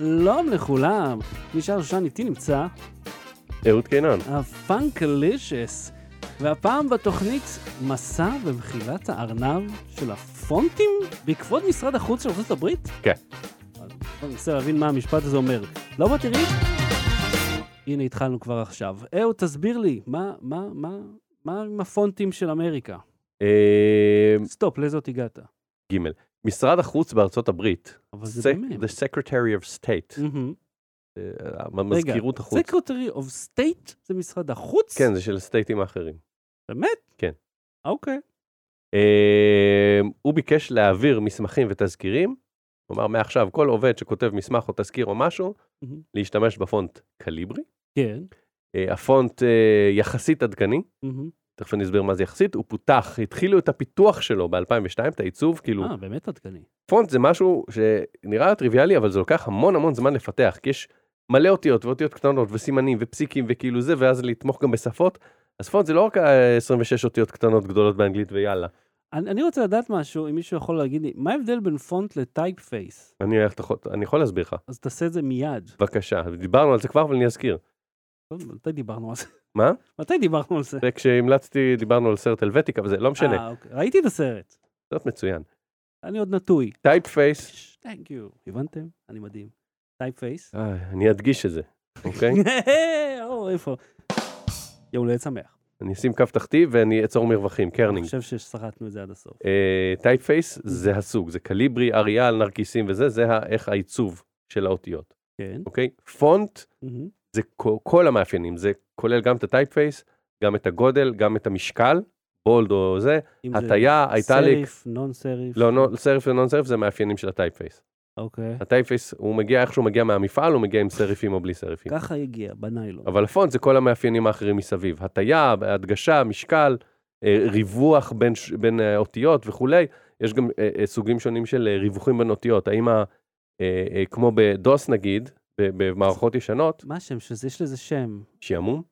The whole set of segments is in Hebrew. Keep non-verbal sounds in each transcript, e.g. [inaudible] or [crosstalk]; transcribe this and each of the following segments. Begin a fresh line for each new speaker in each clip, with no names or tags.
שלום לכולם, נשאר שושן איתי נמצא
אהוד קינן.
הפאנקלישס, והפעם בתוכנית מסע במחילת הארנב של הפונטים בעקבות משרד החוץ של ארה"ב?
כן.
בוא ננסה להבין מה המשפט הזה אומר. לא בתראי? הנה התחלנו כבר עכשיו. אהוד, תסביר לי, מה, מה, מה, מה עם הפונטים של אמריקה?
אה,
stop, לאיזה אות הגעת?
ג' משרד החוץ בארצות הברית,
אבל זה דומה.
The Secretary of State. אה, מזכירות החוץ.
Secretary of State זה משרד החוץ?
כן, זה של סטייטים האחרים.
באמת?
כן.
אוקיי.
אה, הוא ביקש להעביר מסמכים ותזכירים, כלומר מעכשיו כל עובד שכותב מסמך או תזכיר או משהו. להשתמש בפונט Calibri.
כן.
אה, הפונט אה, יחסית עדכני. תכף אני אסביר מה זה יחסית, הוא פותח, התחילו את הפיתוח שלו ב-2002, את העיצוב, כאילו
אה, באמת עדכני.
פונט זה משהו שנראה טריוויאלי, אבל זה לוקח המון המון זמן לפתח, כי יש מלא אותיות ואותיות קטנות וסימנים ופסיקים וכאילו זה, ואז לתמוך גם בשפות. אז פונט זה לא רק ה- 26 אותיות קטנות גדולות באנגלית ויאללה.
אני, אני רוצה לדעת משהו, אם מישהו יכול להגיד לי, מה ההבדל בין פונט ל typeface?
אני, אני יכול להסביר לך,
אז תעשה את זה מיד.
בבקשה. דיברנו על זה כבר, אבל אני אזכיר.
טוב, מתי דיברנו על זה?
מה?
מתי דיברנו על זה?
וכשהמלצתי, דיברנו על סרט Helvetica וזה, לא משנה,
אה, אוקיי. ראיתי את הסרט.
סרט מצוין.
אני עוד נטוי.
typeface,
thank you. הבנתם? אני מדהים. typeface?
אני אדגיש את זה, אוקיי? [laughs]
או, איפה? יום הולדת שמח.
אני אשים קו תחתי ואני אצור מרווחים,
אני
kerning.
חושב שסרטנו את זה עד הסוף.
typeface זה הסוג, זה Calibri, Arial, נרקיסים וזה, זה איך העיצוב של האותיות,
כן.
אוקיי? פונט. זה כל, כל המאפיינים, זה כולל גם את ה typeface, גם את הגודל, גם את המשקל, bold או זה, הטיה, italic,
serif, non serif.
לא, נו, serif ו non serif זה מאפיינים של ה typeface.
אוקיי.
ה typeface, הוא מגיע איך שהוא מגיע מהמפעל, הוא מגיע עם סריפים או בלי סריפים.
ככה הגיע, בניילון.
אבל הפונט זה כל המאפיינים האחרים מסביב. הטיה, הדגשה, משקל, אה, ריווח בין, בין אה, אותיות וכולי. יש גם אה, סוגים שונים של ריווחים בין אותיות. האם, ה, כמו ב DOS נגיד, במערכות ישנות,
מה השם? יש לזה שם.
שעמום,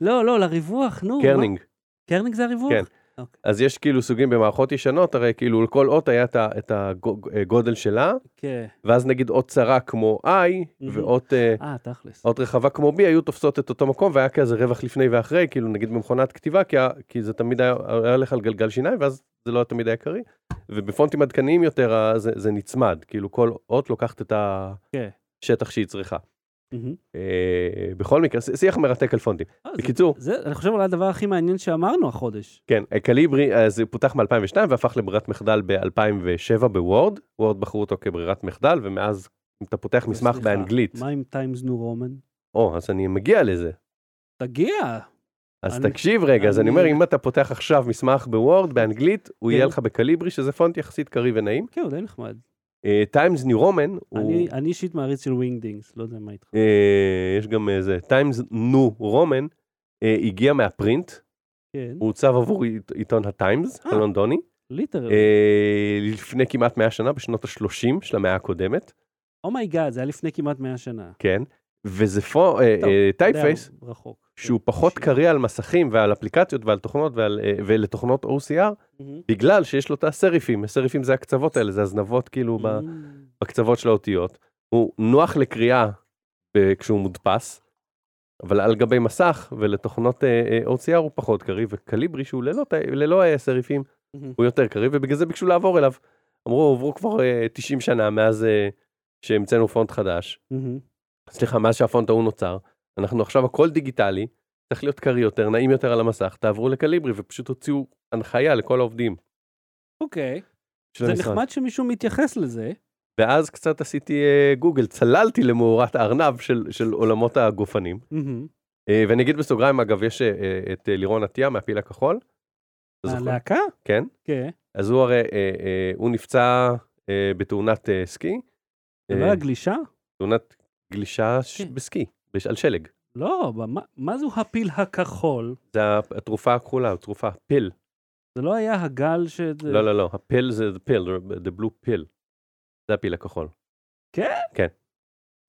לא, לא, לריווח, נו. מה?
kerning.
kerning זה הריווח?
כן.
אוקיי.
אז יש כאילו סוגים במערכות ישנות, הרי כאילו לכל אות היה את הגודל שלה,
כן.
ואז נגיד אות צרה כמו I,
מהמם.
ואות אה,
אה, תכלס.
אות רחבה כמו B היו תופסות את אותו מקום, והיה כזה רווח לפני ואחרי, כאילו נגיד במכונת כתיבה, כי, כי זה תמיד היה, היה הולך על גלגל שיניים, ואז זה לא תמיד היה קריא. ובפונטים עדכניים יותר זה, זה נצמד, כאילו כל אות לוקחת את
כן.
השטח שהיא צריכה. אה, בכל מקרה, שיח מרתק על פונטים.
אה,
בקיצור,
זה, אני חושב אולי הדבר הכי מעניין שאמרנו החודש.
כן, אה, Calibri, זה פותח מ-2002 והפך לברירת מחדל ב-2007 ב Word. Word בחרו אותו כברירת מחדל, ומאז אם אתה פותח מסמך באנגלית,
מה עם Times New Roman?
או, אז אני מגיע לזה.
תגיע.
אז
אני-
תקשיב רגע, אז אני
אני-
אומר, אם אתה פותח עכשיו מסמך ב Word באנגלית, הוא
כן.
יהיה לך ב Calibri, שזה פונט יחסית קריא ונעים.
כן, הוא די נחמד.
Times New Roman,
אני אני אישית מעריץ של Wingdings, לא יודע מה איתך.
יש גם איזה, Times New Roman, הגיע מה print,
כן,
הוא עוצב עבור עית- עיתון הטיימס
אה.
הלונדוני,
literally.
אה, לפני כמעט 100 שנה, בשנות ה-30 של המאה הקודמת,
Oh my God, זה היה לפני כמעט 100 שנה.
כן, וזה
טוב,
type
the
face,
רחוק.
שהוא פחות
shit.
קריא על מסכים ועל אפליקציות ועל תוכנות ועל, אה, ולתוכנות OCR. בגלל שיש לו את הסריפים, הסריפים זה הקצוות האלה, זה הזנבות כאילו. בקצוות של האותיות. הוא נוח לקריאה כשהוא מודפס, אבל על גבי מסך ולתוכנות אה, אה, OCR הוא פחות קריא, ו Calibri שהוא ללא, ללא אה, סריפים
מהמם.
הוא יותר קריא, ובגלל זה ביקשו לעבור אליו. אמרו, עברו כבר אה, 90 שנה מאז אה, שהמצאנו פונט חדש. סליחה, מאז שהפונט ההוא נוצר, אנחנו עכשיו הכל דיגיטלי, צריך להיות קריא יותר, נעים יותר על המסך, תעברו לקליברי ופשוט הוציאו הנחיה לכל העובדים
אוקיי. זה
המשרד.
נחמד שמישהו מתייחס לזה.
ואז קצת עשיתי אה, גוגל, צללתי למאורת הארנב של, של עולמות הגופנים.
מהמם.
אה, ואני אגיד בסוגריים, אגב, יש אה, את אה, לירון עטיה מהפיל הכחול.
הלהקה?
כן.
כן.
אז הוא הרי, הוא נפצע בתאונת סקי.
זה לא היה גלישה?
תאונת גלישה
כן.
בסקי, על שלג.
לא, מה- מה זו הפיל הכחול?
זה התרופה הכחולה, תרופה, פיל.
זה לא היה הגל ש...
לא, לא, לא, הפיל זה the pill, the blue pill. זה הפיל הכחול.
כן?
כן.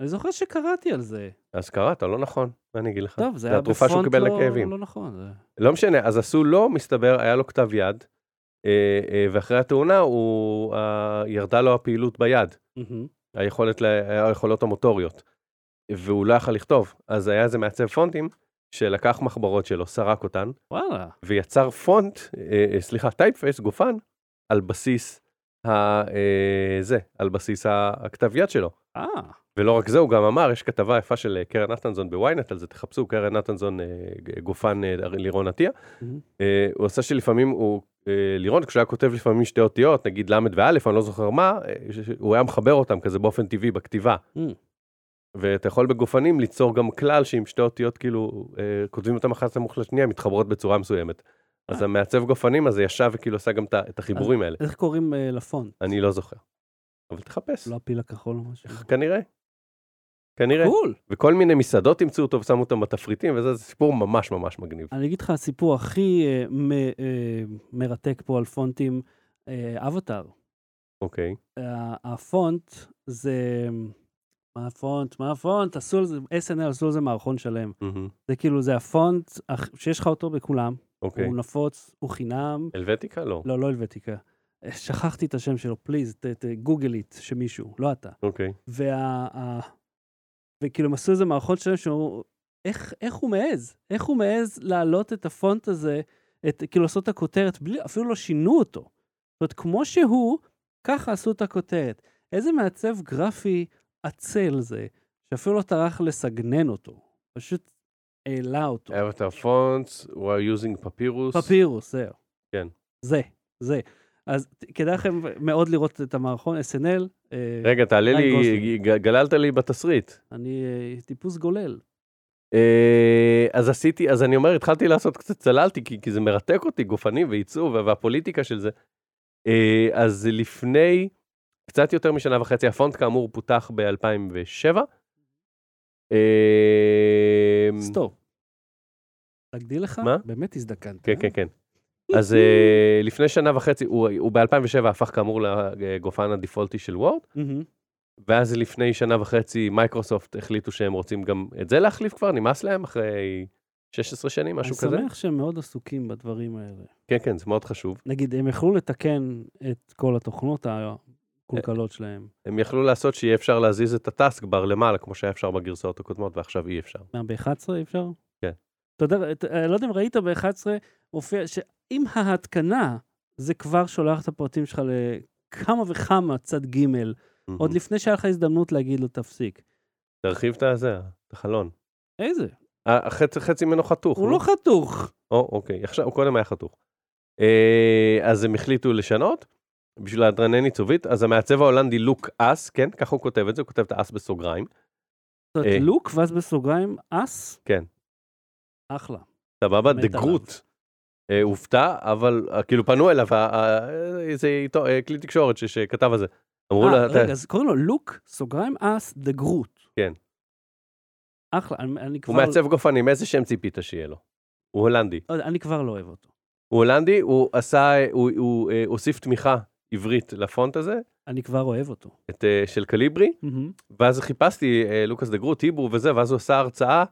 אני זוכר שקראתי על זה.
אז קראת, לא נכון, מה אני אגיד לך?
טוב, זה היה
התרופה שהוא
בפונט
קיבל
לא-
לכאבים.
לא נכון. זה-
לא משנה, אז עשו לו, מסתבר, היה לו כתב יד, אה, אה, ואחרי התאונה הוא, אה, ירדה לו הפעילות ביד,
מהמם.
היכולת, היכולות המוטוריות, והוא לא יכל לכתוב. אז היה איזה מעצב פונטים, שלקח מחברות שלו, סרק אותן,
וואלה.
ויצר פונט, אה, אה, סליחה, typeface, גופן, על בסיס ה... אה, זה, על בסיס הכתב יד שלו.
אה,
ולא רק זה, הוא גם אמר, יש כתבה יפה של אה, קרן נתנזון בוויינט על זה, תחפשו, קרן נתנזון, אה, גופן אה, לירון עטיה.
מהמם.
אה, הוא עשה שלפעמים, הוא, אה, לירון, כשהוא היה כותב לפעמים שתי אותיות, נגיד ל' וא', אני לא זוכר מה, אה, הוא היה מחבר אותם כזה באופן טבעי בכתיבה.
Mm.
ואתה יכול בגופנים ליצור גם כלל שעם שתי אותיות, כאילו, אה, כותבים אותם אחת סמוך לשנייה, מתחברות בצורה מסוימת. אז
אה.
המעצב גופנים הזה ישב וכאילו עשה גם את החיבורים האלה.
איך קוראים אה, לפונט?
אני לא זוכר. אבל תחפש,
לא הפיל הכחול או משהו?
כנראה. כנראה.
Cool.
וכל מיני מסעדות אימצו אותו ושמו אותם בתפריטים, וזה זה סיפור ממש ממש מגניב.
אני אגיד לך, הסיפור הכי אה, מ- אה, מרתק פה על פונטים, אה, אבטאר.
אוקיי.
הפונט זה... מה הפונט? מה הפונט? עשו על זה, SNL עשו על זה מערכון שלם. זה כאילו, זה הפונט שיש לך אותו בכולם,
אוקיי.
הוא נפוץ, הוא חינם.
הלווטיקה? לא.
לא, לא הלווטיקה. אה, שכחתי את השם שלו, please, גוגל איט, שמישהו, לא אתה.
אוקיי.
וה... וכאילו, הם עשו איזה מערכות שלהם שהוא... איך, איך הוא מעז? איך הוא מעז להעלות את הפונט הזה, את, כאילו לעשות את הכותרת, בלי, אפילו לא שינו אותו. זאת אומרת, כמו שהוא, ככה עשו את הכותרת. איזה מעצב גרפי עצל זה, שאפילו לא טרח לסגנן אותו. פשוט העלה אותו.
Avatar fonts, we are using papyrus.
פפירוס, זהו.
כן.
זה, זה. אז כדאי לכם מאוד לראות את המערכון SNL. אה,
רגע, תעלה לי, גללת לי בתסריט.
אני אה, טיפוס גולל.
אה, אז עשיתי, אז אני אומר, התחלתי לעשות קצת, צללתי, כי, כי זה מרתק אותי, גופנים ועיצוב וה- והפוליטיקה של זה. אז לפני קצת יותר משנה וחצי, הפונט כאמור פותח ב-2007. אה,
stop. להגדיל לך?
מה?
באמת הזדקנת.
כן,
אה?
כן, כן. [laughs] אז אה, לפני שנה וחצי, הוא, הוא ב-2007 הפך כאמור לגופן הדפולטי של וורד. ואז לפני שנה וחצי מייקרוסופט החליטו שהם רוצים גם את זה להחליף כבר, נמאס להם אחרי 16 שנים, משהו
אני
כזה.
שמח שהם מאוד עסוקים בדברים האלה.
כן, כן, זה מאוד חשוב.
נגיד, הם יכלו לתקן את כל התוכנות המקולקלות שלהם.
הם יכלו לעשות שיהיה אפשר להזיז את ה taskbar למעלה, כמו שהיה אפשר בגרסאות הקודמות, ועכשיו אי אפשר.
מה, ב-11 אי אפשר?
כן.
אתה יודע, אני לא יודע אם ראית ב-11, מופיע שעם ההתקנה, זה כבר שולח את הפרטים שלך לכמה וכמה צד ג', עוד לפני שהיה לך הזדמנות להגיד לו תפסיק.
תרחיב את הזה, את החלון.
איזה?
אה, חצי, ממנו חתוך.
הוא לא חתוך.
או, אוקיי, עכשיו, הוא קודם היה חתוך. אה, אז הם החליטו לשנות, בשביל להדרנן עיצובית, אז המעצב ההולנדי לוק אס, כן, ככה הוא כותב את זה, הוא כותב את האס בסוגריים.
זאת אומרת,
אה.
לוק, ואז בסוגריים, אס?
כן.
אחלה.
סבבה, דה. גרוט. אה, הופתע, אבל אה, כאילו פנו אליו, איזה כלי תקשורת שכתב על זה. אמרו אתה-
רגע, אז קוראים לו לוק, סוגריים, אס, דה גרוט.
כן.
אחלה, אני, כבר...
הוא מעצב גופנים, איזה שם ציפית שיהיה לו? הוא הולנדי.
לא אני כבר לא אוהב אותו.
הוא הולנדי, הוא עשה, הוא, הוסיף תמיכה עברית לפונט הזה,
אני כבר אוהב אותו.
את, אה, של קליברי,
מהמם.
ואז חיפשתי אה, לוקאס דה גרוט, היברו וזה, ואז הוא עשה הרצאה,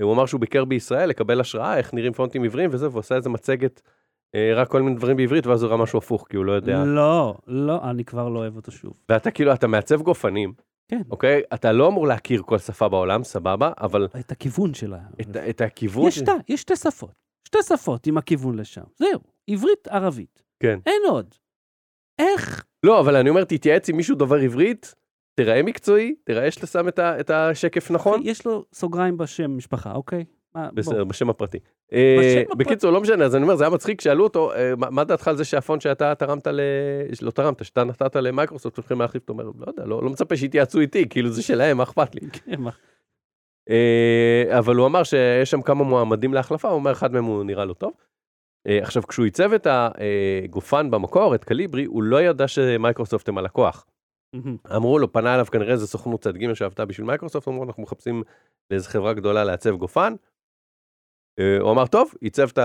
אה, הוא אמר שהוא ביקר בישראל לקבל השראה, איך נראים פונטים עבריים וזה, והוא עשה איזה מצגת, אה, רק כל מיני דברים בעברית, ואז הוא ראה משהו הפוך, כי הוא לא יודע.
לא, לא, אני כבר לא אוהב אותו שוב.
ואתה כאילו, אתה מעצב גופנים,
כן.
אוקיי? אתה לא אמור להכיר כל שפה בעולם, סבבה, אבל
את הכיוון שלה.
את, את הכיוון...
יש, שתי, יש שתי שפות. שתי שפות עם הכיוון לשם. זהו, עברית, ערבית.
כן.
אין עוד. איך?
לא, אבל אני אומר, תתייעץ עם מישהו דובר עברית, תראה מקצועי, תראה שאתה שם את, ה, את השקף נכון.
יש לו סוגריים בשם משפחה, אוקיי? מה.
בסדר, בשם הפרטי. אה. בקיצור, לא משנה, אז אני אומר, זה היה מצחיק, שאלו אותו, אה, מה דעתך על זה שהפונט שאתה תרמת ל... לא תרמת, שאתה נתת למייקרוסופט, הולכים להחליף, אתה אומר, לא יודע, לא לא מצפה שיתייעצו איתי, כאילו זה שלהם, מה אכפת לי? [laughs]
כן?
אה, אבל הוא אמר שיש שם כמה מועמדים להחלפה, הוא אומר, אחד מהם הוא נראה לו טוב. אה, עכשיו, כשהוא עיצב את הגופן במקור, את קליברי, הוא לא ידע שמייקרוסופט הם הלקוח. אמרו לו, פנה אליו כנראה איזה סוכנות צד ג' שעבדה בשביל מייקרוסופט, אמרו, אנחנו מחפשים לאיזה חברה גדולה לעצב גופן. אה, הוא אמר, טוב, עיצב את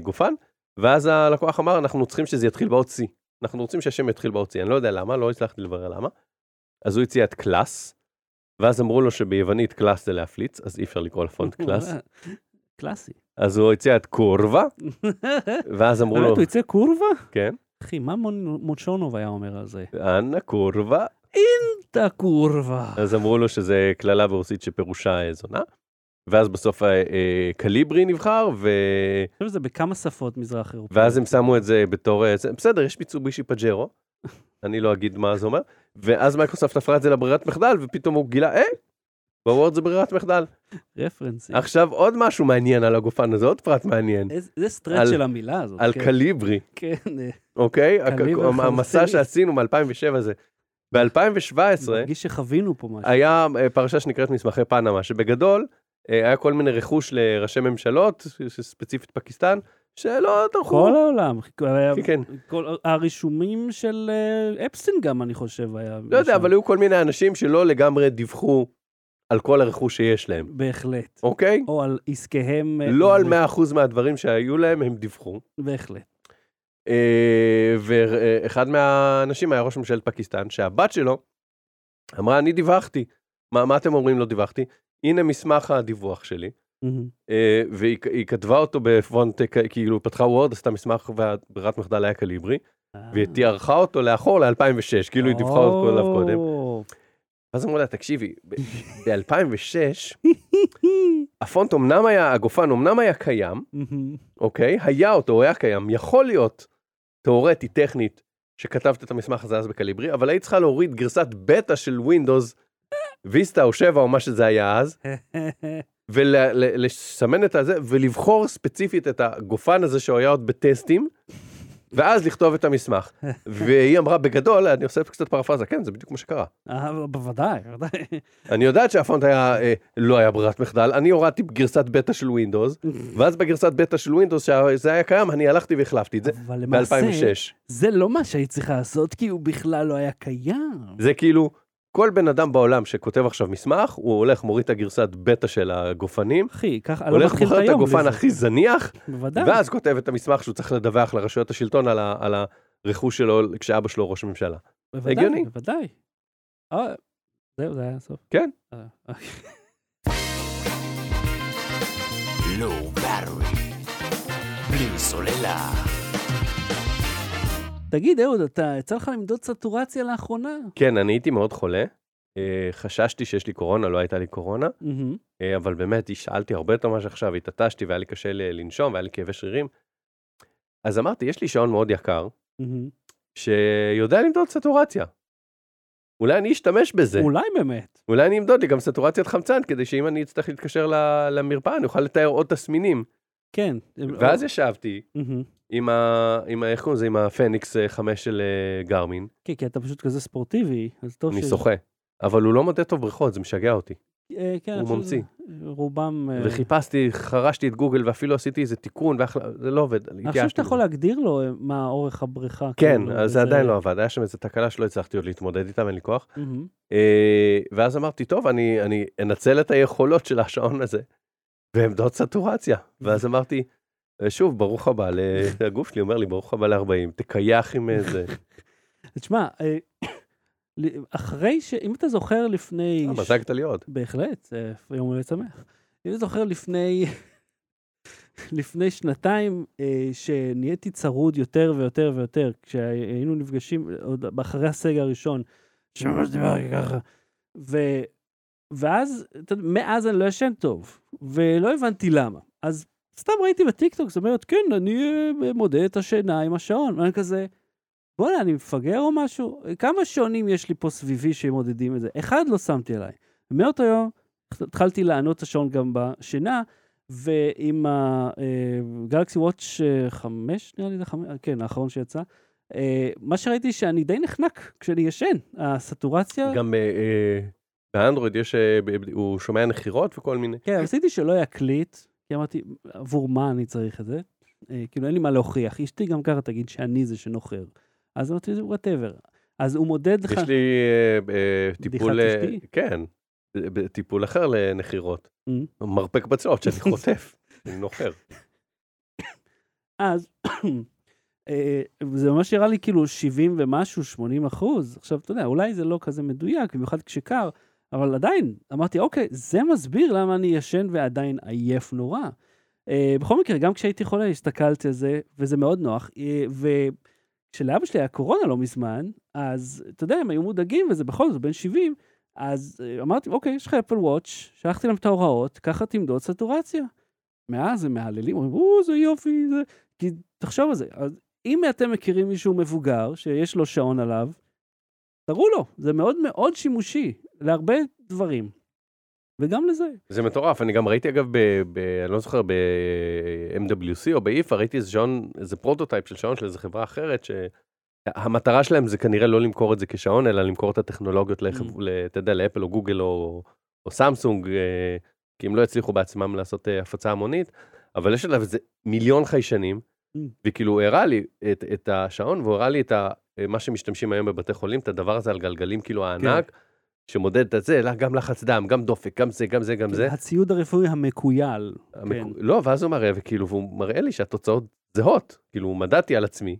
הגופן, ואז הלקוח אמר, אנחנו צריכים שזה יתחיל באות C. אנחנו רוצים שהשם יתחיל באות C, אני לא יודע למה, לא הצלחתי לברר למה. אז הוא הציע את קלאס, ואז אמרו לו שביוונית קלאס זה להפליץ, אז אי אפשר לקרוא לפונט [laughs] קלאס.
קלאסי.
אז הוא הציע את קורבה, [laughs] ואז אמרו לו,
באמת, הוא יצא קורבה?
כן,
אחי, מה מוצ'ונוב היה אומר על זה?
אנא קורבה.
את הקורבה.
אז אמרו לו שזה קללה ברוסית שפירושה זונה. ואז בסוף אה, אה, קליברי נבחר, ו...
אני חושב שזה בכמה שפות מזרח אירופאיות.
ואז הם שמו את זה בתור, אה, בסדר, יש מיצובישי פג'רו, [laughs] אני לא אגיד מה זה אומר, ואז מייקרוסופט הפכה את זה לברירת מחדל, ופתאום הוא גילה, אה, בוורד זה ברירת מחדל.
רפרנסים.
עכשיו עוד משהו מעניין על הגופן הזה, עוד פרט מעניין,
איזה
stretch
של המילה הזאת.
על
כן.
קליברי,
כן, אה,
אוקיי? המסע. שעשינו מ-2007 הזה. ב-2017
מרגיש שחווינו פה משהו.
היה אה, פרשה שנקראת מסמכי פנמה, שבגדול אה, היה כל מיני רכוש לראשי ממשלות, ספציפית פקיסטן, שלא טרחו.
כל העולם.
כן, כן.
כל- הרישומים של אפסטין גם, אני חושב, היה.
לא יודע. אבל היו כל מיני אנשים שלא לגמרי דיווחו על כל הרכוש שיש להם,
בהחלט.
אוקיי?
או על עסקיהם. אה,
לא על
ו-
100% מהדברים שהיו להם, הם דיווחו.
בהחלט.
אה, ואחד מהאנשים היה ראש ממשלת פקיסטן, שהבת שלו אמרה, אני דיווחתי. מה, מה אתם אומרים לא דיווחתי? הנה מסמך הדיווח שלי. אה, והיא היא כתבה אותו בפונט, כאילו פתחה וורד, עשתה מסמך והברירת מחדל היה קליברי, והיא תיארכה אותו לאחור ל-2006, כאילו היא דיווחה אותו עליו קודם.
או.
אז אמרו לה, תקשיבי, ב-2006, [laughs] [laughs] הפונט אמנם היה, הגופן אמנם היה קיים. אוקיי? היה אותו, הוא היה קיים, יכול להיות, תאורטית, טכנית, שכתבת את המסמך הזה אז בקליברי, אבל היית צריכה להוריד גרסת בטא של Windows, ויסטה או 7 או מה שזה היה אז, [laughs] ולסמן את הזה, ולבחור ספציפית את הגופן הזה שהוא היה עוד בטסטים, ואז לכתוב את המסמך. [laughs] והיא אמרה בגדול, אני עושה קצת פרפרזה, כן, זה בדיוק מה שקרה.
אה, בוודאי, בוודאי.
אני יודעת שהפונט היה, אה, לא היה ברירת מחדל, אני הורדתי גרסת בטא של Windows, ואז בגרסת בטא של Windows, שזה היה קיים, אני הלכתי והחלפתי את זה
אבל למעשה,
ב-2006.
זה לא מה שהיית צריכה לעשות, כי הוא בכלל לא היה קיים.
זה כאילו, כל בן אדם בעולם שכותב עכשיו מסמך, הוא הולך, מוריד את הגרסת בטא של הגופנים,
אחי, ככה, אני לא
הולך,
מתחיל את
בוחר את
היום
הגופן
בלי
הכי. זניח,
בוודאי.
ואז כותב את המסמך שהוא צריך לדווח לרשויות השלטון על, ה, על הרכוש שלו כשאבא שלו ראש ממשלה.
בוודאי,
הגיוני.
בוודאי. אה, זהו, זה היה הסוף.
כן.
אה, אוקיי.
באטרי. בלי סוללה.
תגיד, אהוד, אתה, יצא לך למדוד סטורציה לאחרונה?
כן, אני הייתי מאוד חולה, אה, חששתי שיש לי קורונה, לא הייתה לי קורונה. אה, אבל באמת, השאלתי הרבה יותר ממה שעכשיו, התעטשתי והיה לי קשה לנשום והיה לי כאבי שרירים. אז אמרתי, יש לי שעון מאוד יקר. שיודע למדוד סטורציה. אולי אני אשתמש בזה.
אולי באמת.
אולי אני אמדוד לי גם סטורציית חמצן, כדי שאם אני אצטרך להתקשר ל- למרפאה, אני אוכל לתאר עוד תסמינים.
כן.
ואז ישבתי. עם ה... עם ה... איך קוראים לזה? עם הפניקס 5 של אה, גרמין.
כן, כי אתה פשוט כזה ספורטיבי, אז טוב
אני
ש-
שוחה. אבל הוא לא מודד טוב בריכות, זה משגע אותי.
אה, כן, אני
הוא ממציא.
רובם... אה,
וחיפשתי, חרשתי את גוגל ואפילו עשיתי איזה תיקון, זה לא עובד.
אני חושב שאתה יכול להגדיר לו אה, מה אורך הבריכה.
כן,
כאילו,
אז זה עדיין לא עבד, היה שם איזו תקלה שלא הצלחתי עוד להתמודד איתה, אין לי כוח. אה, ואז אמרתי, טוב, אני, אני אנצל את היכולות של השעון הזה, ועמדות סטורציה. ואז אמרתי, "אה, שוב, ברוך הבא, [laughs] הגוף שלי אומר לי, ברוך הבא ל-40, תקייח עם איזה... [laughs]
תשמע, אה, [coughs] אחרי ש... אם אתה זוכר לפני...
אה, מזגת לי עוד.
בהחלט, יום הולדת שמח. אם אתה זוכר לפני... [laughs] לפני שנתיים, אה, שנהייתי צרוד יותר ויותר ויותר, כשהיינו נפגשים, עוד אחרי הסגר הראשון, שממש דיברתי ככה. ואז, מאז אני לא ישן טוב, ולא הבנתי למה. אז סתם ראיתי בטיקטוק, זאת אומרת, כן, אני אה, מודד את השינה עם השעון. ואני כזה, בוא'נה, אני מפגר או משהו? כמה שעונים יש לי פה סביבי שמודדים את זה? אחד לא שמתי עליי. מאותו יום התחלתי לענות את השעון גם בשינה, ועם הגלקסי וואץ' 5, נראה לי זה 5, כן, האחרון שיצא, אה, מה שראיתי שאני די נחנק כשאני ישן. הסטורציה...
גם אה, באנדרואיד יש, אה, הוא שומע נחירות וכל מיני.
כן, רציתי שלא יקליט, כי אמרתי, עבור מה אני צריך את זה? אה, כאילו, אין לי מה להוכיח. אשתי גם ככה תגיד שאני זה שנוחר. אז אמרתי, whatever. אז הוא מודד לך...
יש לי אה, טיפול? כן, טיפול אחר לנחירות.
Mm.
מרפק בצלעות שאני [laughs] חוטף, אני נוחר.
אז זה ממש נראה לי כאילו 70 ומשהו, 80 אחוז. עכשיו, אתה יודע, אולי זה לא כזה מדויק, במיוחד כשקר, אבל עדיין, אמרתי, אוקיי, זה מסביר למה אני ישן ועדיין עייף נורא. אה, בכל מקרה, גם כשהייתי חולה, הסתכלתי על זה, וזה מאוד נוח. אה, וכשלאבא שלי היה קורונה לא מזמן, אז אתה יודע, הם היו מודאגים, וזה בכל זאת בן 70, אז אה, אמרתי, אוקיי, יש לך אפל וואץ', שלחתי להם את ההוראות, ככה תמדוד סטורציה. מאז הם מהללים, אומרים, או, זה יופי, זה... כי תחשוב על זה, אז אם אתם מכירים מישהו מבוגר, שיש לו שעון עליו, תראו לו, זה מאוד מאוד שימושי להרבה דברים. וגם לזה.
זה מטורף, אני גם ראיתי אגב, ב, ב, אני לא זוכר, ב-MWC או באיפה, ראיתי איזה שעון, איזה prototype של שעון של איזה חברה אחרת, שהמטרה שלהם זה כנראה לא למכור את זה כשעון, אלא למכור את הטכנולוגיות.
Mm.
אתה יודע, לאפל או גוגל או, או סמסונג, אה, כי הם לא הצליחו בעצמם לעשות אה, הפצה המונית, אבל יש עליו איזה מיליון חיישנים,
Mm.
וכאילו הוא הראה לי את, את השעון, והוא הראה לי את ה, מה שמשתמשים היום בבתי חולים, את הדבר הזה על גלגלים כאילו הענק, שמודד את זה, גם לחץ דם, גם דופק, גם זה, גם זה, גם זה.
הציוד הרפואי המקוייל.
המק...
כן.
לא, ואז הוא מראה, וכאילו, והוא מראה לי שהתוצאות זהות. כאילו, מדדתי על עצמי,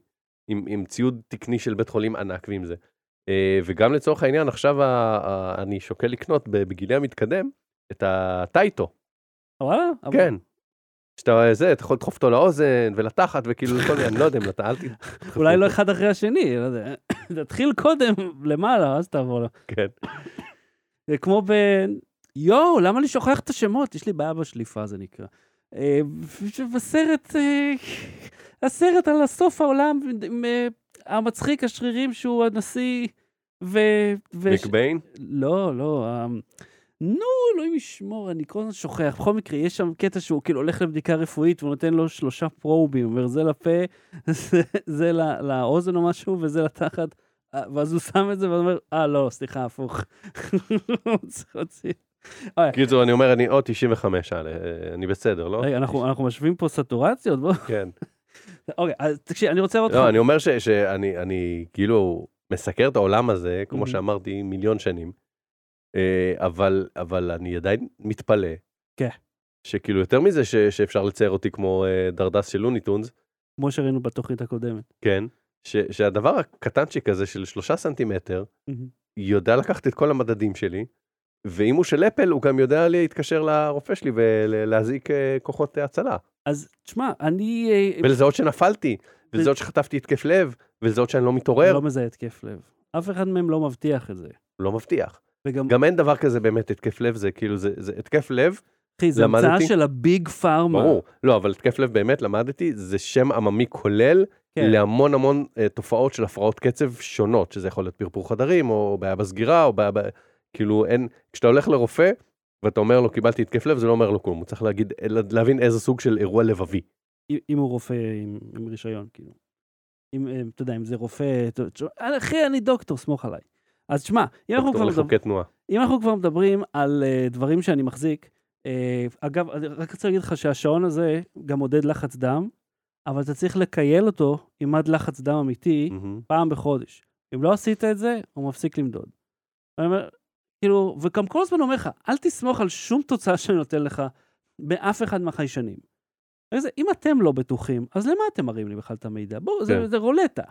עם, עם ציוד תקני של בית חולים ענק ועם זה. אה, וגם לצורך העניין, עכשיו ה, ה, אני שוקל לקנות בגילי המתקדם את הטייטו.
וואלה?
כן. שאתה זה, אתה יכול לדחוף אותו לאוזן ולתחת וכאילו כל מיני, אני לא יודע אם אתה, אל ת... [laughs]
אולי לא אחד אחרי השני, לא יודע. [coughs] תתחיל קודם למעלה, אז תעבור. לו.
כן.
זה כמו ב... יואו, למה אני שוכח את השמות? יש לי בעיה בשליפה, זה נקרא. אה, בסרט, אה, [laughs] הסרט על הסוף העולם, אה, המצחיק, השרירים שהוא הנשיא, ו... ו-
מקביין?
לא, לא, נו, אלוהים ישמור, אני כל הזמן שוכח. בכל מקרה, יש שם קטע שהוא כאילו הולך לבדיקה רפואית והוא נותן לו שלושה פרובים, אומר, זה לפה, זה, זה לא, לאוזן או משהו, וזה לתחת. אה, ואז הוא שם את זה ואומר, אה, לא, סליחה, הפוך. אוי,
קיצור, אני אומר, אני עוד 95, אה, אני בסדר, לא?
רגע, אנחנו משווים פה סטורציות? בוא.
כן.
אוקיי, אז תקשיב, אני רוצה לראות
לא,
אותך.
אני אומר שאני אני כאילו מסקר את העולם הזה, כמו. שאמרתי, מיליון שנים, אבל אבל אני עדיין מתפלא.
כן.
שכאילו יותר מזה ש- שאפשר לצייר אותי כמו אה, דרדס של לוני טונס,
כמו שראינו בתוכנית הקודמת.
כן, ש- שהדבר הקטנצ'יק הזה של שלושה סנטימטר, יודע לקחת את כל המדדים שלי, ואם הוא של אפל, הוא גם יודע להתקשר לרופא שלי ולהזעיק אה, כוחות הצלה.
אז תשמע, אני אה,
ולזהות שנפלתי, ולזהות שחטפתי התקף לב, ולזהות שאני לא מתעורר,
לא מזהה התקף לב. אף אחד מהם לא מבטיח את זה.
לא מבטיח.
וגם,
גם אין דבר כזה באמת התקף לב, זה כאילו, זה, זה התקף לב,
אחי, זה המצאה
למדתי.
של הביג פארמה.
ברור. לא, אבל התקף לב באמת, למדתי, זה שם עממי כולל
כן.
להמון המון uh, תופעות של הפרעות קצב שונות, שזה יכול להיות פרפור חדרים, או בעיה בסגירה, או בעיה ב... כאילו, אין... כשאתה הולך לרופא, ואתה אומר לו, קיבלתי התקף לב, זה לא אומר לו כלום, הוא צריך להגיד, להבין איזה סוג של אירוע לבבי.
אם- הוא רופא עם, עם רישיון, כאילו. אם, אה, אתה יודע, אם זה רופא, תשמע, אחי, אני דוקטור, סמוך עליי. אז תשמע, אם אנחנו, כבר
דוקטור
מדבר,
לחוקי תנועה.
אם אנחנו כבר מדברים על uh, דברים שאני מחזיק, uh, אגב, אני רק רוצה להגיד לך שהשעון הזה גם מודד לחץ דם, אבל אתה צריך לקייל אותו עם מד לחץ דם אמיתי
מהמם.
פעם בחודש. אם לא עשית את זה, הוא מפסיק למדוד. אני אומר, כאילו, וגם כל הזמן אומר לך, אל תסמוך על שום תוצאה שאני נותן לך באף אחד מהחיישנים. זה, אם אתם לא בטוחים, אז למה אתם מראים לי בכלל את המידע? בואו, זה,
כן.
זה רולטה.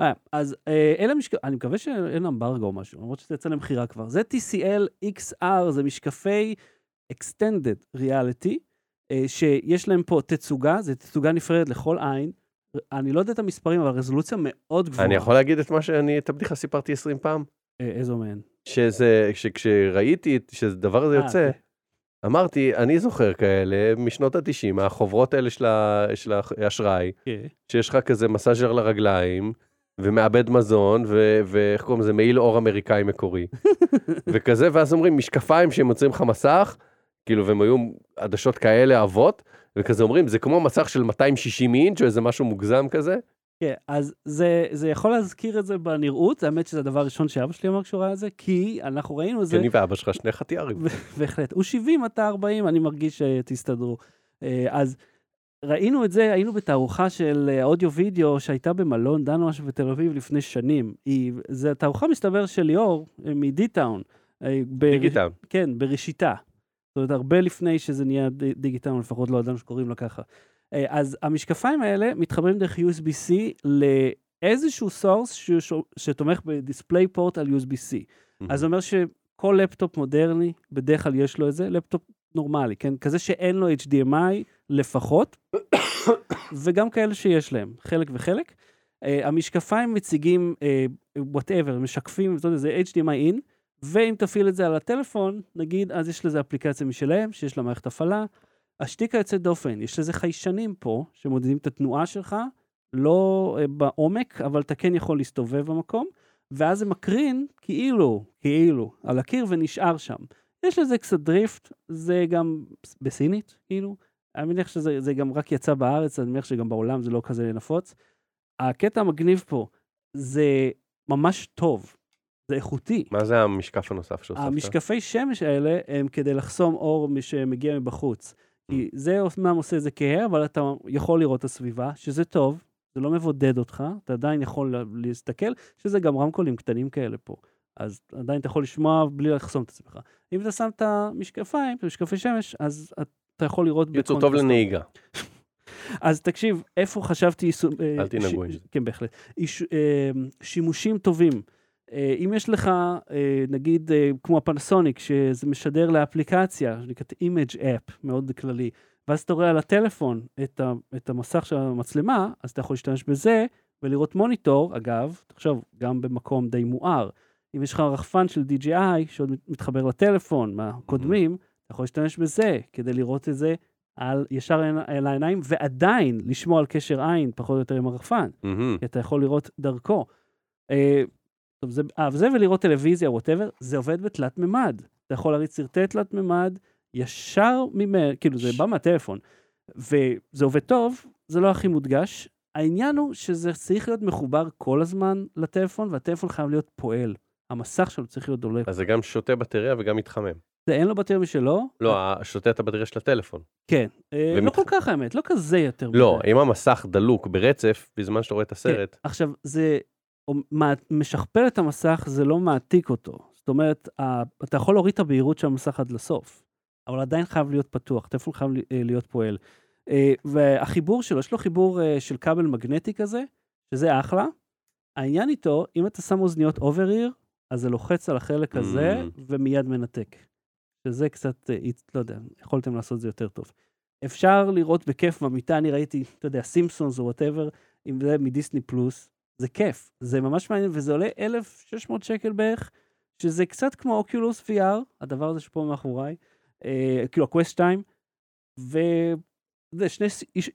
אה, אז אה, אלה משק... אני מקווה שאין אמברגו או משהו, למרות שזה יצא למכירה כבר. זה TCL XR, זה משקפי Extended Reality, אה, שיש להם פה תצוגה, זה תצוגה נפרדת לכל עין. אני לא יודע את המספרים, אבל רזולוציה מאוד גבוהה.
אני יכול להגיד את מה שאני, את הבדיחה סיפרתי 20 פעם?
איזו מהן?
שזה, שכשראיתי את- שהדבר הזה יוצא,
אוקיי.
אמרתי, אני זוכר כאלה משנות ה-90, החוברות האלה של האשראי,
כן.
שיש לך כזה מסאז'ר לרגליים, ומעבד מזון, ואיך קוראים לזה, מעיל אור אמריקאי מקורי. [laughs] וכזה, ואז אומרים, משקפיים שהם יוצרים לך מסך, כאילו, והם היו עדשות כאלה עבות, וכזה אומרים, זה כמו מסך של 260 אינץ' או איזה משהו מוגזם כזה.
כן, אז זה, זה יכול להזכיר את זה בנראות, האמת שזה הדבר הראשון שאבא שלי אמר כשהוא ראה את זה, כי אנחנו ראינו את זה,
אני ואבא שלך שני חטיארים. [laughs]
בהחלט. הוא 70, אתה 40, אני מרגיש שתסתדרו. אה, אז ראינו את זה, היינו בתערוכה של אה, אודיו-וידאו שהייתה במלון דנו משהו בתל אביב לפני שנים. היא, זו תערוכה מסתבר של ליאור אה, מדי-טאון. אה,
דיגיטל.
כן, בראשיתה. זאת אומרת, הרבה לפני שזה נהיה ד- דיגיטל, לפחות לא ידענו שקוראים לה ככה. אז המשקפיים האלה מתחברים דרך USB-C לאיזשהו source ש- שתומך ב DisplayPort על USB-C. אז זה אומר כל לפטופ מודרני, בדרך כלל יש לו את זה, לפטופ נורמלי, כן? כזה שאין לו HDMI לפחות, וגם כאלה שיש להם, חלק וחלק. אה, המשקפיים מציגים uh, משקפים, אתה יודע, זה HDMI in, ואם תפעיל את זה על הטלפון, נגיד, אז יש לזה אפליקציה משלהם, שיש לה מערכת הפעלה. השתיקה יוצאת דופן, יש לזה חיישנים פה, שמודדים את התנועה שלך, לא uh, בעומק, אבל אתה כן יכול להסתובב במקום, ואז זה מקרין כאילו, כאילו, על הקיר ונשאר שם. יש לזה קצת דריפט, זה גם בסינית, כאילו. אני מניח שזה זה גם רק יצא בארץ, אני מניח שגם בעולם זה לא כזה נפוץ. הקטע המגניב פה, זה ממש טוב, זה איכותי.
מה זה המשקף הנוסף שהוספת?
המשקפי שמש האלה הם כדי לחסום אור שמגיע מבחוץ. כי זה אומנם עושה את זה כהה, אבל אתה יכול לראות את הסביבה, שזה טוב, זה לא מבודד אותך, אתה עדיין יכול להסתכל, שזה גם רמקולים קטנים כאלה פה. אז עדיין אתה יכול לשמוע בלי לחסום את עצמך. אם אתה שם את המשקפיים, את המשקפי שמש, אז אתה יכול לראות...
יצאו טוב לנהיגה. [laughs]
אז תקשיב, איפה חשבתי...
אל תנהגו עם זה.
כן, בהחלט. שימושים טובים. אם יש לך, נגיד, כמו הפנסוניק, שזה משדר לאפליקציה, שנקראת Image App, מאוד כללי, ואז אתה רואה על הטלפון את, ה, את המסך של המצלמה, אז אתה יכול להשתמש בזה ולראות מוניטור, אגב, תחשוב, גם במקום די מואר. אם יש לך רחפן של DJI שעוד מתחבר לטלפון מהקודמים, אתה יכול להשתמש בזה כדי לראות את זה על, ישר אל העיניים, ועדיין לשמור על קשר עין, פחות או יותר עם הרחפן,
מהמם.
כי אתה יכול לראות דרכו. אה, טוב, זה, אה, וזה ולראות טלוויזיה, ווטאבר, זה עובד בתלת מימד. אתה יכול להריץ סרטי תלת מימד ישר ממנו, כאילו זה בא מהטלפון, וזה עובד טוב, זה לא הכי מודגש. העניין הוא שזה צריך להיות מחובר כל הזמן לטלפון, והטלפון חייב להיות פועל. המסך שלו צריך להיות דולק.
אז זה גם שותה בטריה וגם מתחמם.
זה אין לו בטריה משלו?
לא, שותה את הבטריה של הטלפון.
כן. אה, לא כל כך האמת, לא כזה יותר.
לא. אם המסך דלוק ברצף, בזמן שאתה רואה את
כן.
הסרט,
עכשיו, זה משכפל את המסך, זה לא מעתיק אותו. זאת אומרת, אתה יכול להוריד את הבהירות של המסך עד לסוף, אבל עדיין חייב להיות פתוח, הטלפון חייב אה, להיות פועל. אה, והחיבור שלו, יש לו חיבור אה, של כבל מגנטי כזה, שזה אחלה. העניין איתו, אם אתה שם אוזניות over ear, אז זה לוחץ על החלק הזה,
Mm.
ומיד מנתק. שזה קצת, אה, לא יודע, יכולתם לעשות את זה יותר טוב. אפשר לראות בכיף במיטה, אני ראיתי, אתה יודע, סימפסונס או whatever, אם זה מדיסני פלוס, זה כיף, זה ממש מעניין, וזה עולה 1,600 שקל בערך, שזה קצת כמו אוקיולוס VR, הדבר הזה שפה מאחוריי, אה, כאילו הקווסט 2, וזה שני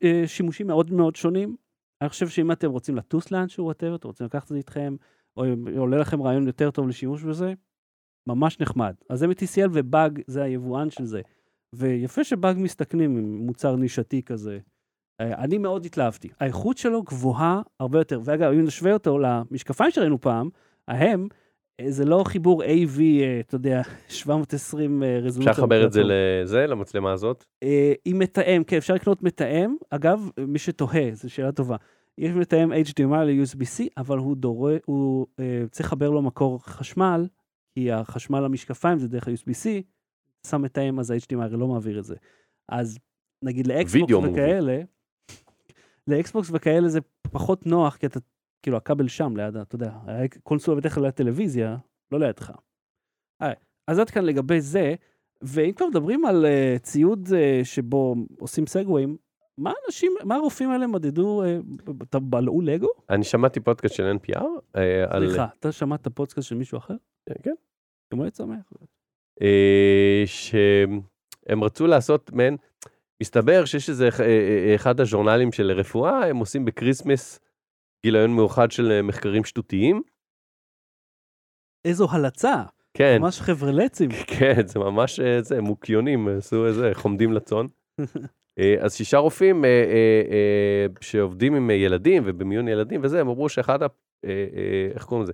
אה, שימושים מאוד מאוד שונים. אני חושב שאם אתם רוצים לטוס לאנשהו, whatever, אתם רוצים לקחת את זה איתכם, או עולה לכם רעיון יותר טוב לשימוש בזה, ממש נחמד. אז זה מ-TCL ובאג זה היבואן של זה. ויפה שבאג מסתכנים עם מוצר נישתי כזה. אה, אני מאוד התלהבתי. האיכות שלו גבוהה הרבה יותר. ואגב, אם נשווה אותו למשקפיים שראינו פעם, ההם, אה, זה לא חיבור AV, אה, אתה יודע, [laughs] 720 אה, רזולוציה.
אפשר לחבר את זה. לזה, למצלמה הזאת?
עם מתאם, כן, אפשר לקנות מתאם. אגב, מי שתוהה, זו שאלה טובה. יש מתאם HDMI ל-USB-C, אבל הוא דורש, הוא אה, צריך לחבר לו מקור חשמל, כי החשמל למשקפיים זה דרך ה-USB-C, שם מתאם, אז ה-HDMI הרי לא מעביר את זה. אז נגיד לאקסבוקס. וכאלה, לאקסבוקס וכאלה זה פחות נוח, כי אתה, כאילו, הכבל שם ליד, אתה יודע, הקונסולה בדרך כלל ליד טלוויזיה, לא לידך. אה, אז עד כאן לגבי זה, ואם כבר מדברים על uh, ציוד uh, שבו עושים סגוויים, מה אנשים, מה הרופאים האלה מדדו, uh, אתה בלעו לגו?
אני שמעתי פודקאסט של NPR, אה.
סליחה, אתה שמעת פודקאסט של מישהו אחר?
כן.
יום הולדת שמח.
אה, שהם רצו לעשות מעין, מסתבר שיש איזה אה, אה, אחד הז'ורנלים של רפואה, הם עושים בקריסמס גיליון מאוחד של אה, מחקרים שטותיים.
איזו הלצה,
כן,
ממש חברלצים. [laughs]
כן, זה ממש אה, זה, מוקיונים, עשו איזה, חומדים לצאן. [laughs] אה, אז שישה רופאים אה, אה, שעובדים עם ילדים ובמיון ילדים וזה, הם אמרו שאחד, ה- איך קוראים לזה?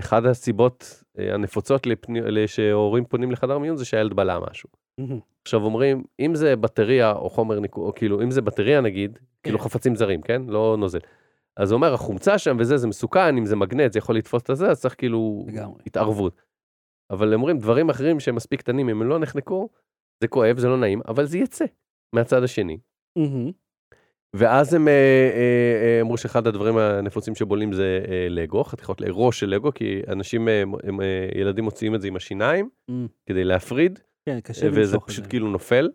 אחד הסיבות הנפוצות לפני, שהורים פונים לחדר מיון זה שהילד בלע משהו. עכשיו אומרים, אם זה בטריה או חומר ניקוי, או כאילו, אם זה בטריה נגיד, כאילו
כן.
חפצים זרים, כן? לא נוזל. אז הוא אומר, החומצה שם וזה, זה מסוכן, אם זה מגנט, זה יכול לתפוס את הזה, אז צריך כאילו
לגמרי.
התערבות. אבל אומרים, דברים אחרים שהם מספיק קטנים, אם הם לא נחנקו, זה כואב, זה לא נעים, אבל זה יצא מהצד השני. ואז הם אה, אה, אה, אמרו שאחד הדברים הנפוצים שבולעים זה לגו, חתיכות ראש של לגו, כי אנשים, הם, ילדים מוציאים את זה עם השיניים
Mm,
כדי להפריד,
כן, קשה
וזה
למשוך את
פשוט
זה.
כאילו נופל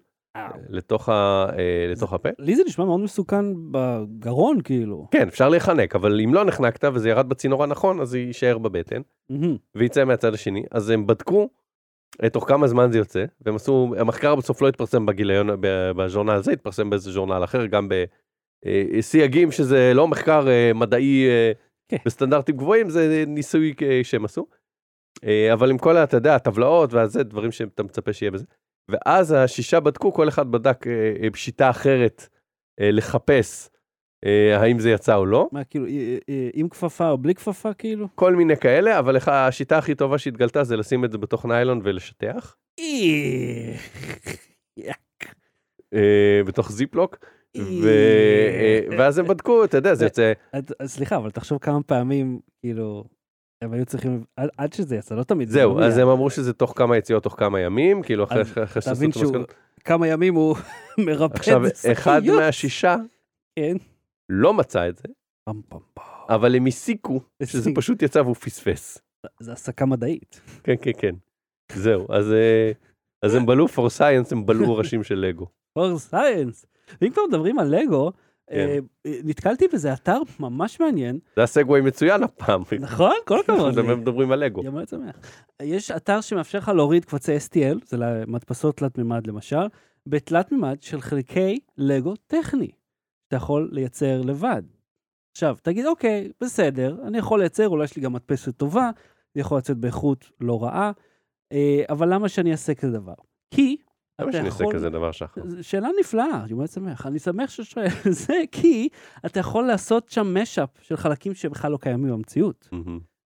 לתוך, ה, לתוך הפה.
לי זה נשמע מאוד מסוכן בגרון, כאילו.
כן, אפשר להיחנק, אבל אם לא נחנקת וזה ירד בצינור הנכון, אז זה יישאר בבטן. ויצא מהצד השני. אז הם בדקו תוך כמה זמן זה יוצא, והם עשו, המחקר בסוף לא התפרסם בגיליון, בז'ורנל הזה, התפרסם באיזה ז'ורנל אחר, גם בסייגים שזה לא מחקר אה, מדעי אה,
כן.
בסטנדרטים גבוהים, זה ניסוי אה, שהם עשו. אה, אבל עם כל, אתה יודע, הטבלאות והזה, דברים שאתה מצפה שיהיה בזה. ואז השישה בדקו, כל אחד בדק אה, אה, שיטה אחרת אה, לחפש אה, האם זה יצא או לא.
מה, כאילו, אה, אה, עם כפפה או בלי כפפה, כאילו?
כל מיני כאלה, אבל השיטה הכי טובה שהתגלתה זה לשים את זה בתוך ניילון ולשטח, אה, בתוך זיפלוק. אה, ואז הם בדקו, אתה יודע, זה יוצא,
סליחה, אבל תחשוב כמה פעמים, כאילו, הם היו צריכים, עד- שזה יצא, לא תמיד. זה
זהו, אז. הם אמרו שזה תוך כמה יציאות, תוך כמה ימים, כאילו אחרי שעשו את המסקנות.
כמה ימים הוא [laughs] מרפא
עכשיו,
את
אחד
השקיות.
מהשישה
כן.
לא מצא את זה,
פם, פם, פם.
אבל הם הסיקו שזה. [laughs] פשוט יצא והוא פספס.
זה הסקה מדעית.
כן, כן, כן. זהו, אז אה, אז הם בלעו for science, הם בלעו [laughs] ראשים של לגו.
for science. ואם כבר מדברים על לגו,
כן.
אה, אה, נתקלתי באיזה אתר ממש מעניין,
זה הסגווי מצוין הפעם.
נכון? כל הכבוד. [laughs]
אנחנו מדברים על לגו.
יום שמח. יש אתר שמאפשר לך להוריד קבצי STL, זה למדפסות תלת מימד למשל, בתלת מימד של חלקי לגו טכני, שאתה יכול לייצר לבד. עכשיו, תגיד, אוקיי, בסדר, אני יכול לייצר, אולי יש לי גם מדפסת טובה, זה יכול לצאת באיכות לא רעה, אה, אבל למה שאני אעשה כזה דבר? כי
למה שאני אעשה
יכול...
כזה דבר שחר?
שאלה נפלאה, יום הולדת שמח. אני שמח ששואל. זה כי אתה יכול לעשות שם משאפ של חלקים שבכלל לא קיימים במציאות.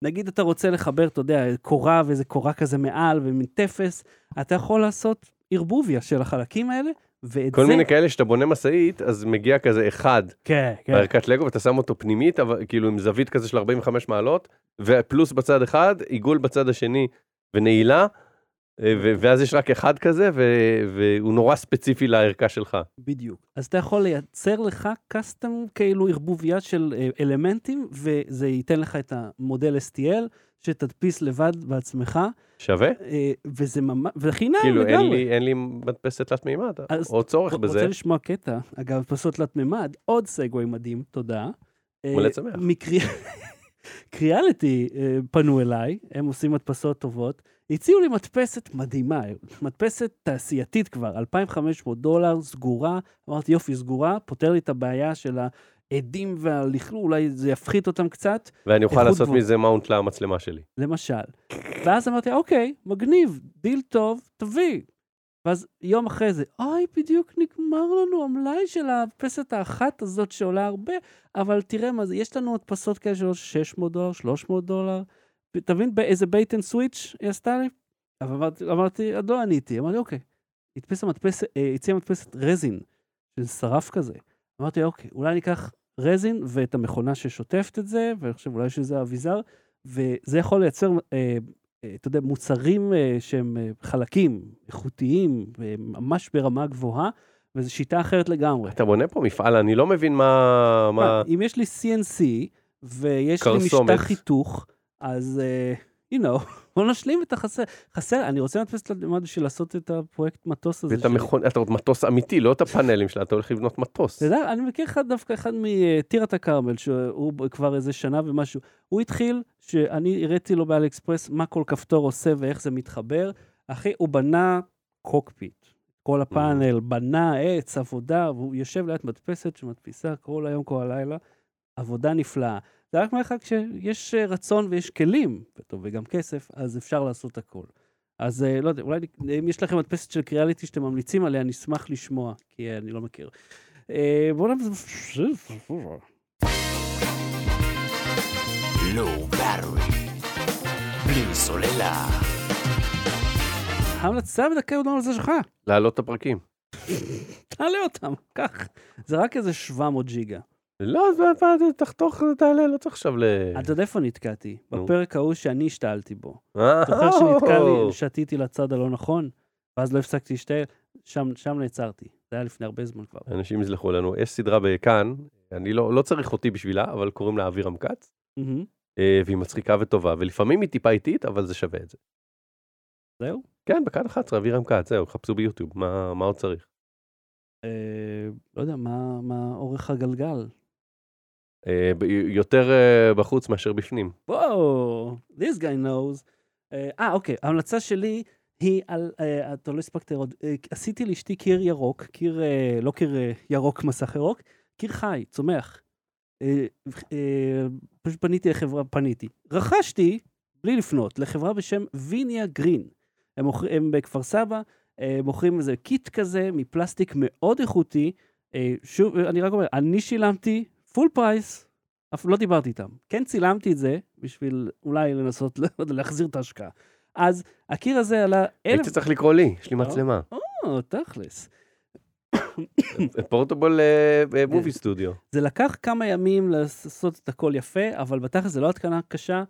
נגיד אתה רוצה לחבר, אתה יודע, קורה ואיזה קורה כזה מעל ומין טפס, אתה יכול לעשות ערבוביה של החלקים האלה, ואת
כל
זה...
מיני כאלה שאתה בונה משאית, אז מגיע כזה אחד
כן, כן.
בערכת לגו ואתה שם אותו פנימית, אבל כאילו עם זווית כזה של 45 מעלות, ופלוס בצד אחד, עיגול בצד השני ונעילה, ואז יש רק אחד כזה, והוא נורא ספציפי לערכה שלך.
בדיוק. אז אתה יכול לייצר לך קאסטום, כאילו ערבוביה של אה, אלמנטים, וזה ייתן לך את המודל STL, שתדפיס לבד בעצמך,
שווה?
אה, וזה ממש... וחינם
כאילו אין
לגמרי.
לי, אין לי מדפסת תלת מימד, או צורך בזה.
רוצה לשמוע קטע, אגב, פסות תלת מימד, עוד סגווי מדהים, תודה.
הולדת שמח.
מקריאליטי אה, פנו אליי, הם עושים מדפסות טובות, הציעו לי מדפסת מדהימה, מדפסת תעשייתית כבר, 2,500 דולר, סגורה, אמרתי יופי, סגורה, פותר לי את הבעיה של האדים והלכלוך, אולי זה יפחית אותם קצת,
ואני אוכל לעשות. מזה mount למצלמה שלי.
למשל. ואז אמרתי, אוקיי, מגניב, דיל טוב, תביא. ואז יום אחרי זה, אוי, בדיוק נגמר לנו המלאי של המדפסת האחת הזאת שעולה הרבה, אבל תראה מה זה, יש לנו מדפסות כאלה של 600 דולר, 300 דולר. תבין באיזה bait and switch היא עשתה לי? אבל אמרתי, אמרתי, עוד לא עניתי, אמרתי, אוקיי. הדפיסה מדפסת, אה, הציעה מדפסת resin, של שרף כזה. אמרתי, אוקיי, אולי ניקח resin ואת המכונה ששוטפת את זה, ואני חושב אולי שזה אביזר, וזה יכול לייצר, אה, אתה יודע, מוצרים אה, שהם אה, חלקים, איכותיים, אה, ממש ברמה גבוהה, וזו שיטה אחרת לגמרי.
אתה בונה פה מפעל, אני לא מבין מה... מה...
אם יש לי CNC, ויש לי. משטח חיתוך, אז, אה, you know, [laughs] בוא נשלים את החסר. חסר, אני רוצה להדפס למד בשביל לעשות את הפרויקט מטוס הזה.
ואת. המכון... אתה עוד מטוס אמיתי, לא את הפאנלים שלה, אתה הולך לבנות מטוס.
אתה יודע, אני מכיר אחד דווקא אחד מטירת הכרמל, שהוא כבר איזה שנה ומשהו. הוא התחיל, שאני הראיתי לו באלי אקספרס מה כל כפתור עושה ואיך זה מתחבר. אחי, הוא בנה קוקפיט. כל הפאנל, בנה עץ, עבודה, והוא יושב ליד מדפסת שמדפיסה כל היום, כל הלילה. עבודה נפלאה. זה רק מראה לך כשיש אה, רצון ויש כלים, וטוב, וגם כסף, אז אפשר לעשות הכל. אז אה, לא יודע, אולי אם יש לכם מדפסת של קריאליטי שאתם ממליצים עליה, אני אשמח לשמוע, כי אה, אני לא מכיר. בואו נ...
בלי סוללה.
ההמלצה בדקה עוד על זה שלך.
להעלות את הפרקים.
תעלה אותם, קח. זה רק איזה 700 ג'יגה.
לא, אז מה, תחתוך, תעלה, לא צריך עכשיו ל...
אתה יודע איפה נתקעתי? בפרק ההוא שאני השתעלתי בו.
אה,
זוכר שנתקע. לי, [laughs] שתיתי לצד הלא נכון, ואז לא הפסקתי להשתעל? שם, נעצרתי. זה היה לפני הרבה זמן כבר.
אנשים יסלחו לנו. יש סדרה בכאן, אני לא, לא צריך אותי בשבילה, אבל קוראים לה אבירם כץ. אה, והיא מצחיקה וטובה, ולפעמים היא טיפה איטית, אבל זה שווה את זה.
זהו?
כן, בכאן 11, אבירם כץ, זהו, חפשו ביוטיוב, מה, עוד צריך?
אה, לא יודע, מה אורך הגלגל?
אה, יותר אה, בחוץ מאשר בפנים.
וואו, this guy knows. אה, אה, אוקיי, ההמלצה שלי היא על, אתה לא הספקת לראות, עשיתי לאשתי קיר ירוק, קיר, לא קיר ירוק מסך ירוק, קיר חי, צומח. פשוט פניתי לחברה, פניתי. רכשתי, בלי לפנות, לחברה בשם ויניה גרין. הם, הם בכפר סבא, מוכרים איזה kit כזה מפלסטיק מאוד איכותי. שוב, אני רק אומר, אני שילמתי full price, אף לא דיברתי איתם. כן צילמתי את זה, בשביל אולי לנסות [laughs] להחזיר את ההשקעה. אז ה kit הזה עלה אלף...
הייתי צריך לקרוא לי, יש לי
אה?
מצלמה.
או, תכלס. [coughs]
portable movie studio.
זה לקח כמה ימים לעשות את הכל יפה, אבל בתכלס זה לא התקנה קשה,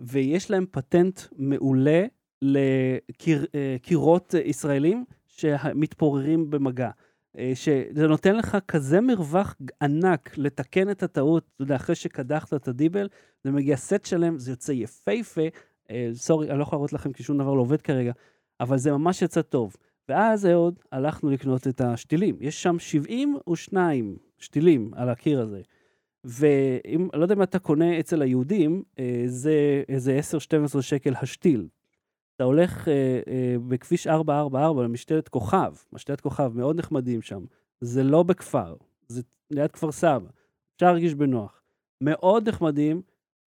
ויש להם פטנט מעולה לקירות ישראלים שמתפוררים במגע. אה, שזה נותן לך כזה מרווח ענק לתקן את הטעות, אתה יודע, אחרי שקדחת את הדיבל, זה מגיע סט שלם, זה יוצא יפהפה. אה, סורי, אני לא יכול להראות לכם כי שום דבר לא עובד כרגע, אבל זה ממש יצא טוב. ואז אהוד, הלכנו לקנות את השתילים. יש שם 72 שתילים על הקיר הזה. ואם, לא יודע אם אתה קונה אצל היהודים, אה, זה איזה 10-12 שקל השתיל. אתה הולך אה, אה, בכביש 444 למשטרת כוכב, משטרת כוכב, מאוד נחמדים שם. זה לא בכפר, זה ליד כפר סבא. אפשר להרגיש בנוח. מאוד נחמדים,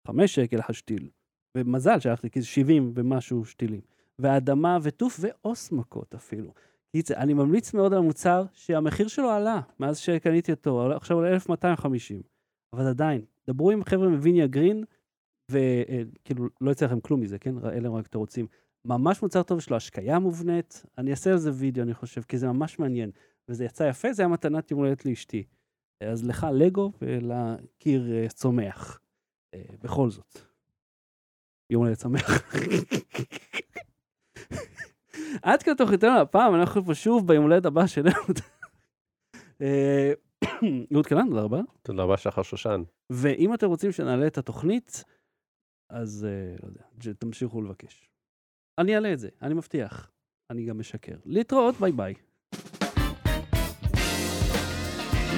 5 שקל השתיל. ומזל שהלכתי, כי זה 70 ומשהו שתילים. ואדמה וטוף ועוס מכות אפילו. קיצר, אני ממליץ מאוד על המוצר שהמחיר שלו עלה מאז שקניתי אותו, עכשיו עולה 1250. אבל עדיין, דברו עם חבר'ה מוויניה גרין, וכאילו, לא יצא לכם כלום מזה, כן? אלה רק תירוצים. ממש מוצר טוב, יש לו השקיה מובנית, אני אעשה על זה וידאו, אני חושב, כי זה ממש מעניין. וזה יצא יפה, זה היה מתנת יום הולדת לאשתי. אז לך לגו ולקיר אה, צומח. אה, בכל זאת. יום הולדת שמח. [laughs] עד כאן תוכניתנו הפעם, אנחנו פה שוב ביום הולדת הבא שלנו. אה, [coughs] אהוד קלן, תודה רבה.
תודה רבה, שחר שושן.
ואם אתם רוצים שנעלה את התוכנית, אז לא יודע, תמשיכו לבקש. אני אעלה את זה, אני מבטיח. אני גם משקר. להתראות, ביי ביי.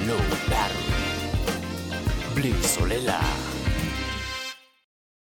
Low Battery. בלי סוללה.